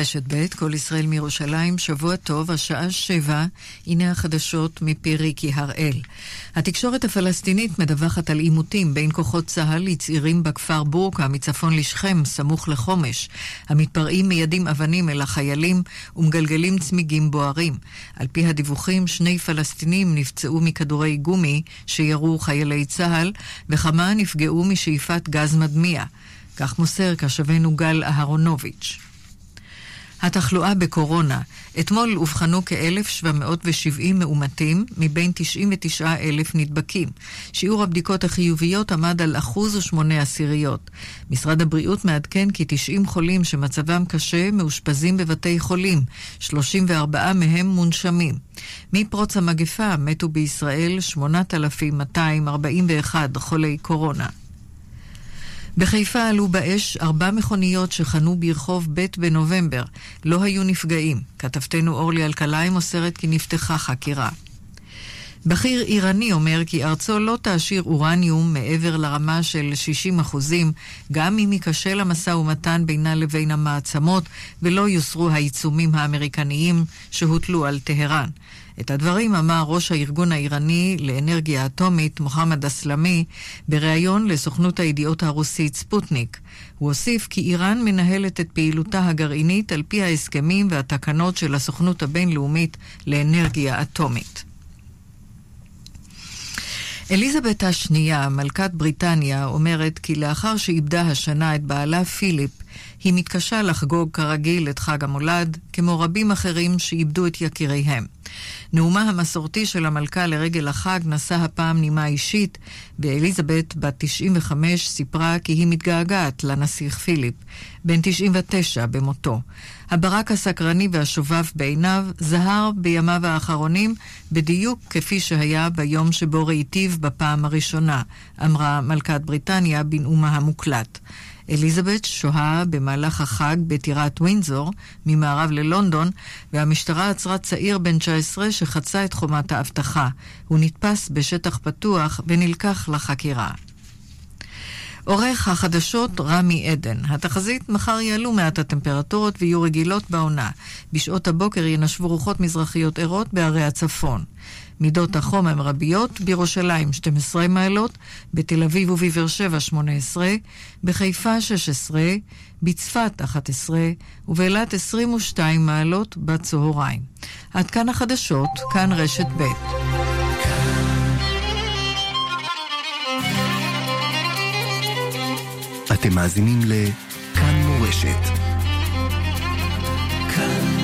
רשת ב', כל ישראל מירושלים, שבוע טוב, השעה שבע, הנה החדשות מפי ריקי הראל. התקשורת הפלסטינית מדווחת על עימותים בין כוחות צה"ל לצעירים בכפר בורקה מצפון לשכם, סמוך לחומש. המתפרעים מיידים אבנים אל החיילים ומגלגלים צמיגים בוערים. על פי הדיווחים, שני פלסטינים נפצעו מכדורי גומי שירו חיילי צה"ל, וכמה נפגעו משאיפת גז מדמיע. כך מוסר קשבנו גל אהרונוביץ'. התחלואה בקורונה, אתמול אובחנו כ-1,770 מאומתים מבין 99,000 נדבקים. שיעור הבדיקות החיוביות עמד על אחוז ושמונה עשיריות. משרד הבריאות מעדכן כי 90 חולים שמצבם קשה מאושפזים בבתי חולים, 34 מהם מונשמים. מפרוץ המגפה מתו בישראל 8,241 חולי קורונה. בחיפה עלו באש ארבע מכוניות שחנו ברחוב ב' בנובמבר. לא היו נפגעים. כתבתנו אורלי אלקלעי מוסרת כי נפתחה חקירה. בכיר איראני אומר כי ארצו לא תעשיר אורניום מעבר לרמה של 60 אחוזים, גם אם ייכשל המשא ומתן בינה לבין המעצמות ולא יוסרו העיצומים האמריקניים שהוטלו על טהרן. את הדברים אמר ראש הארגון האיראני לאנרגיה אטומית, מוחמד אסלאמי, בריאיון לסוכנות הידיעות הרוסית ספוטניק. הוא הוסיף כי איראן מנהלת את פעילותה הגרעינית על פי ההסכמים והתקנות של הסוכנות הבינלאומית לאנרגיה אטומית. אליזבת השנייה, מלכת בריטניה, אומרת כי לאחר שאיבדה השנה את בעלה פיליפ, היא מתקשה לחגוג כרגיל את חג המולד, כמו רבים אחרים שאיבדו את יקיריהם. נאומה המסורתי של המלכה לרגל החג נשא הפעם נימה אישית, ואליזבת, בת 95, סיפרה כי היא מתגעגעת לנסיך פיליפ, בן 99 במותו. הברק הסקרני והשובב בעיניו זהר בימיו האחרונים בדיוק כפי שהיה ביום שבו ראיתיו בפעם הראשונה, אמרה מלכת בריטניה בנאומה המוקלט. אליזבת שוהה במהלך החג בטירת ווינזור, ממערב ללונדון, והמשטרה עצרה צעיר בן 19 שחצה את חומת האבטחה. הוא נתפס בשטח פתוח ונלקח לחקירה. עורך החדשות רמי עדן. התחזית מחר יעלו מעט הטמפרטורות ויהיו רגילות בעונה. בשעות הבוקר ינשבו רוחות מזרחיות ערות בערי הצפון. מידות החום הן רביות, בירושלים 12 מעלות, בתל אביב ובבאר שבע 18, בחיפה 16, בצפת 11 ובאילת 22 מעלות בצהריים. עד כאן החדשות, כאן רשת ב'. אתם מאזינים לכאן מורשת. כאן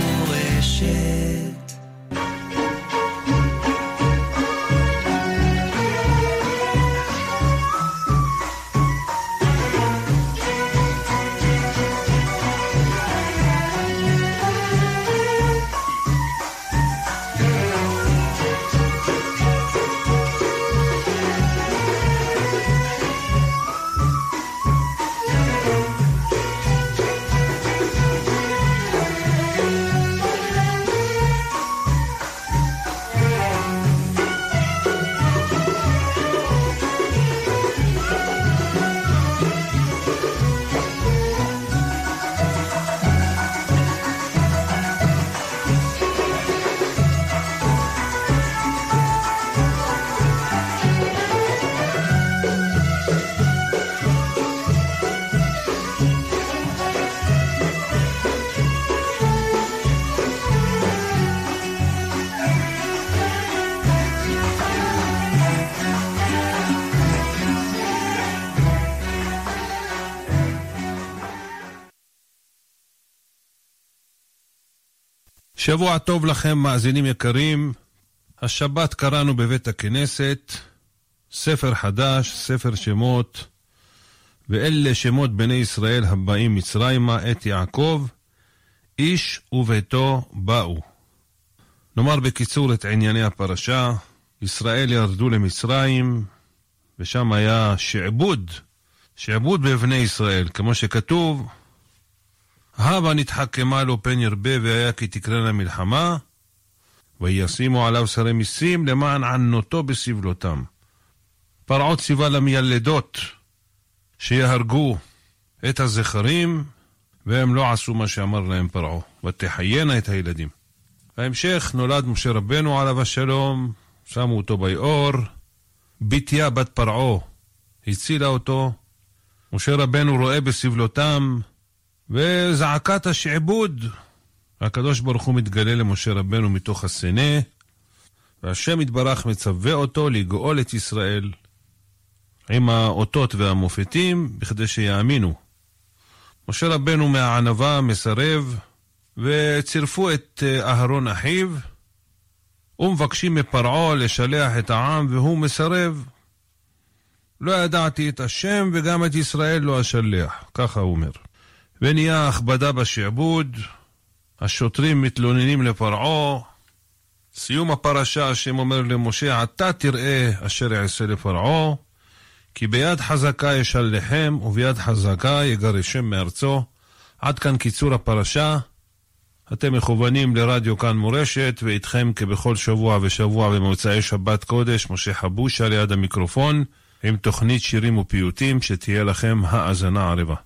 שבוע טוב לכם, מאזינים יקרים. השבת קראנו בבית הכנסת ספר חדש, ספר שמות, ואלה שמות בני ישראל הבאים מצרימה את יעקב, איש וביתו באו. נאמר בקיצור את ענייני הפרשה, ישראל ירדו למצרים, ושם היה שעבוד, שעבוד בבני ישראל, כמו שכתוב, הבה נתחכמה לו פן ירבה והיה כי תקרנה מלחמה, וישימו עליו שרי מיסים למען ענותו בסבלותם. פרעה ציווה למיילדות שיהרגו את הזכרים, והם לא עשו מה שאמר להם פרעה, ותחיינה את הילדים. בהמשך נולד משה רבנו עליו השלום, שמו אותו ביאור, בתיה בת פרעה הצילה אותו, משה רבנו רואה בסבלותם, וזעקת השעבוד. הקדוש ברוך הוא מתגלה למשה רבנו מתוך הסנה, והשם יתברך מצווה אותו לגאול את ישראל עם האותות והמופתים בכדי שיאמינו. משה רבנו מהענווה מסרב, וצירפו את אה, אהרון אחיו, ומבקשים מפרעה לשלח את העם, והוא מסרב. לא ידעתי את השם וגם את ישראל לא אשלח, ככה הוא אומר. ונהיה הכבדה בשעבוד, השוטרים מתלוננים לפרעה, סיום הפרשה השם אומר למשה, עתה תראה אשר יעשה לפרעה, כי ביד חזקה ישלחם וביד חזקה יגרשם מארצו. עד כאן קיצור הפרשה. אתם מכוונים לרדיו כאן מורשת, ואיתכם כבכל שבוע ושבוע במוצאי שבת קודש, משה חבושה ליד המיקרופון, עם תוכנית שירים ופיוטים, שתהיה לכם האזנה ערבה.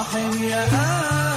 رحم يا أبي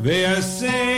They are saying.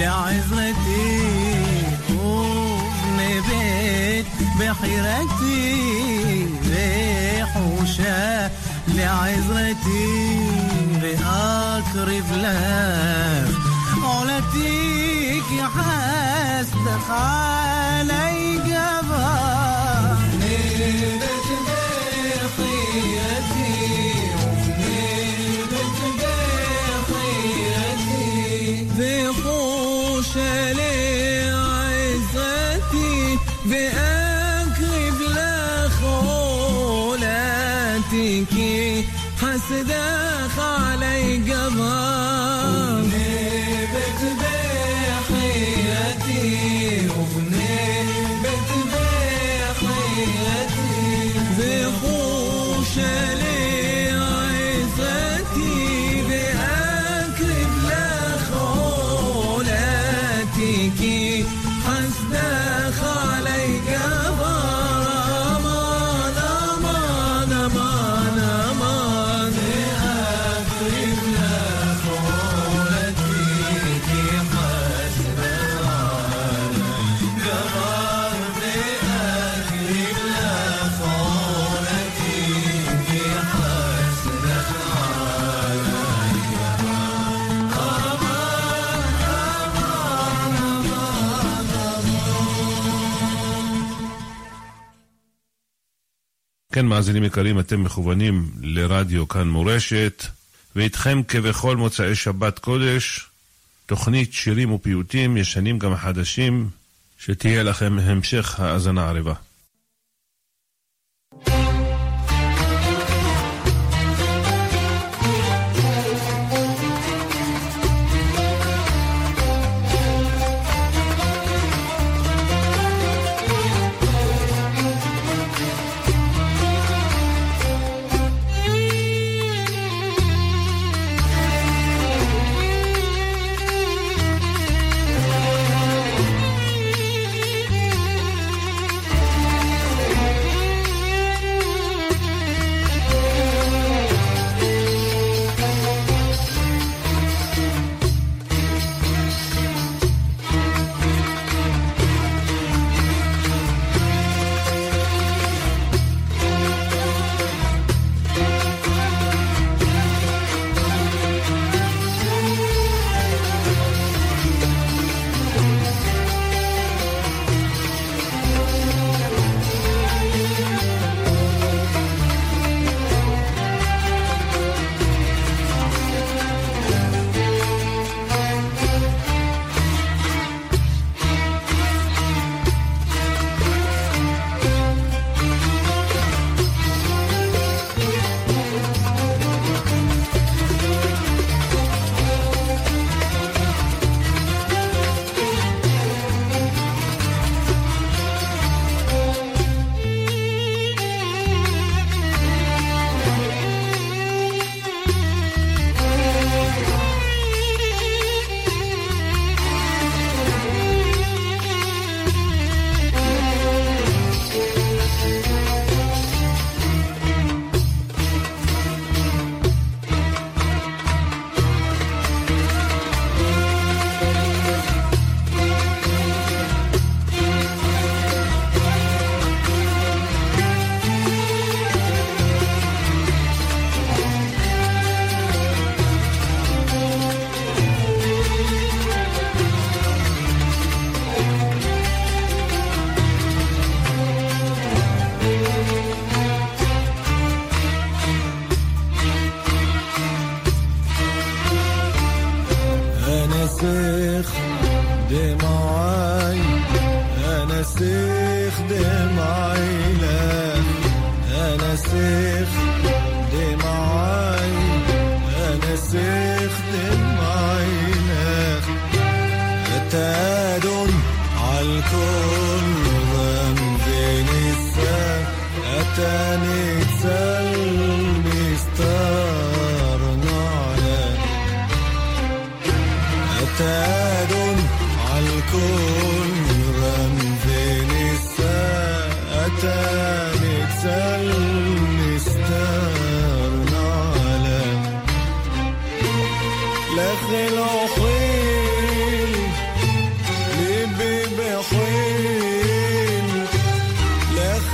لعزرتي قوم نبات بحيرتي بحوشة وشاء لعزرتي بأقرب لها عولتيك يا حاسدك علي جبار نبات بحيرتي כן, מאזינים יקרים, אתם מכוונים לרדיו כאן מורשת, ואיתכם כבכל מוצאי שבת קודש, תוכנית שירים ופיוטים, ישנים גם חדשים, שתהיה לכם המשך האזנה ערבה.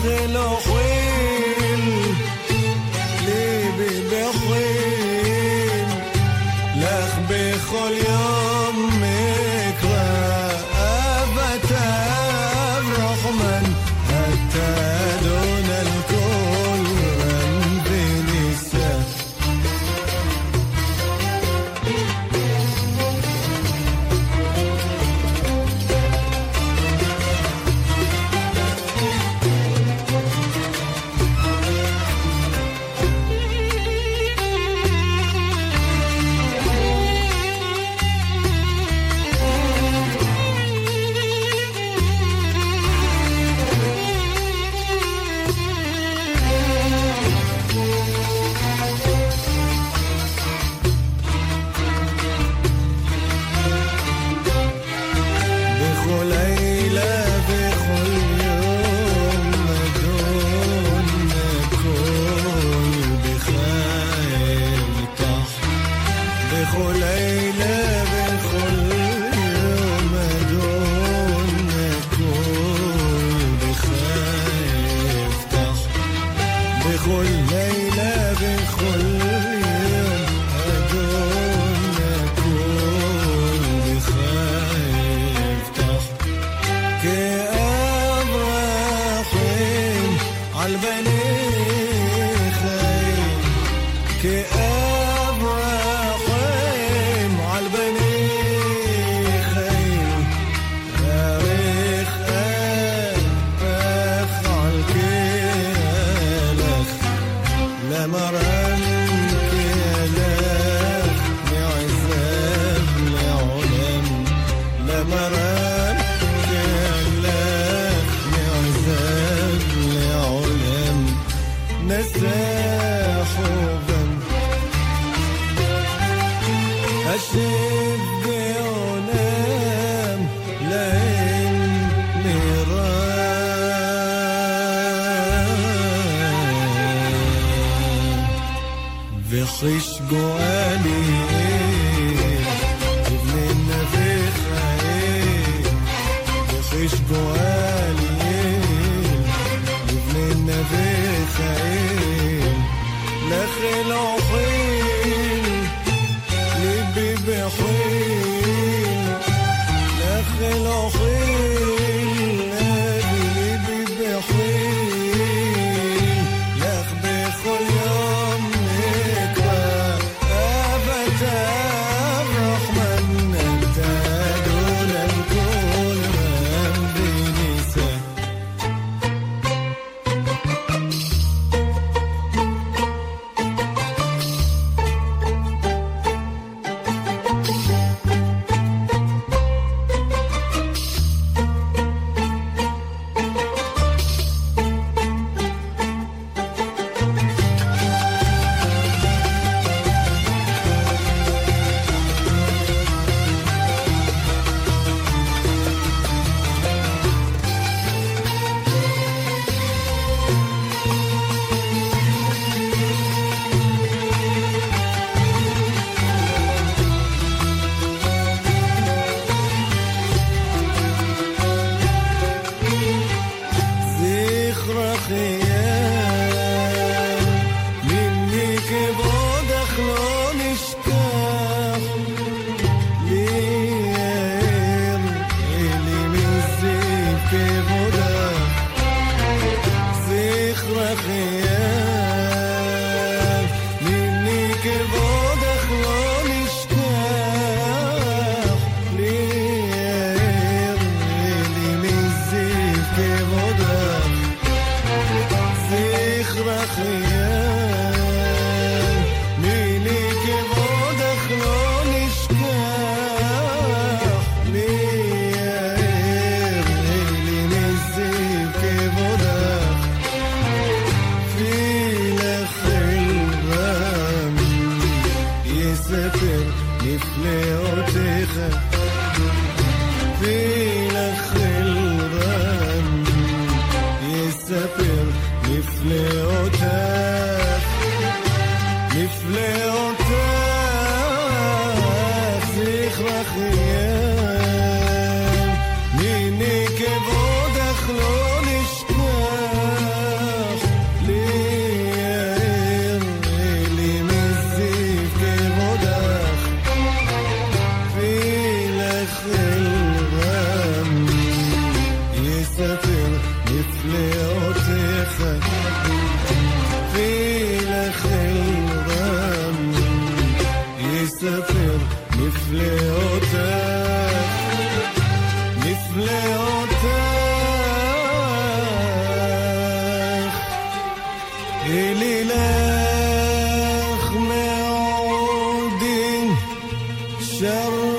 reloj terug shadow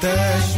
das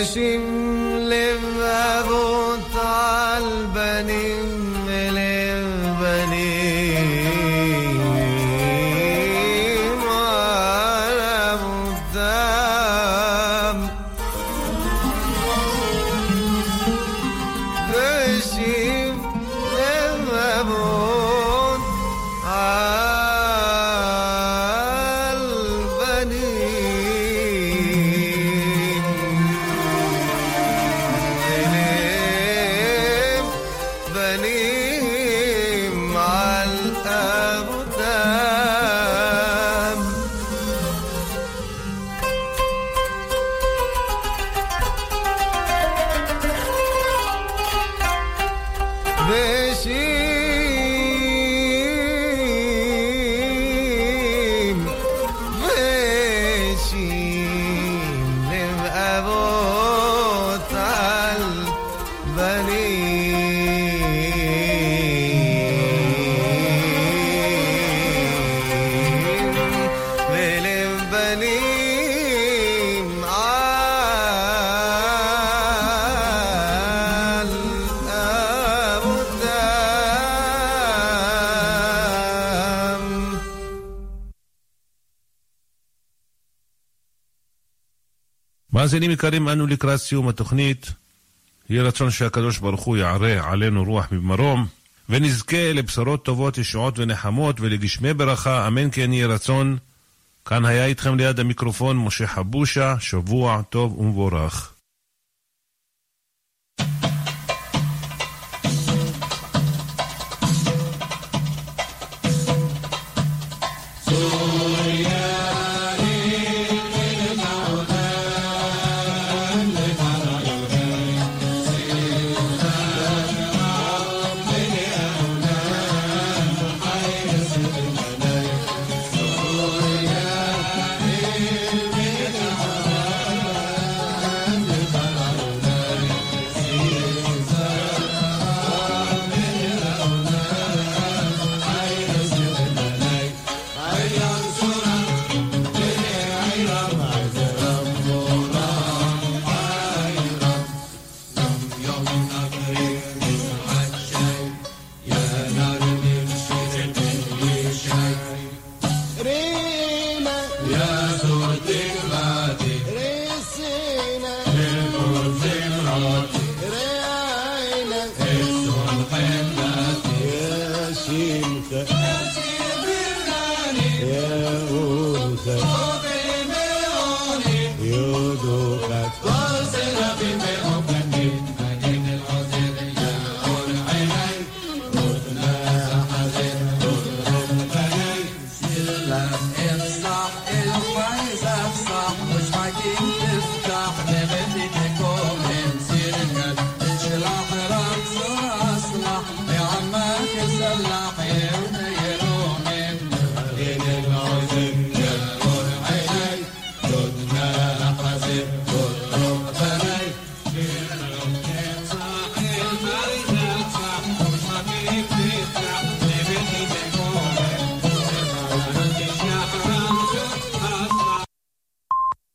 Yeşim מאזינים יקרים, אנו לקראת סיום התוכנית. יהי רצון שהקדוש ברוך הוא יערה עלינו רוח ממרום, ונזכה לבשורות טובות, ישועות ונחמות, ולגשמי ברכה, אמן כן יהי רצון. כאן היה איתכם ליד המיקרופון משה חבושה, שבוע טוב ומבורך.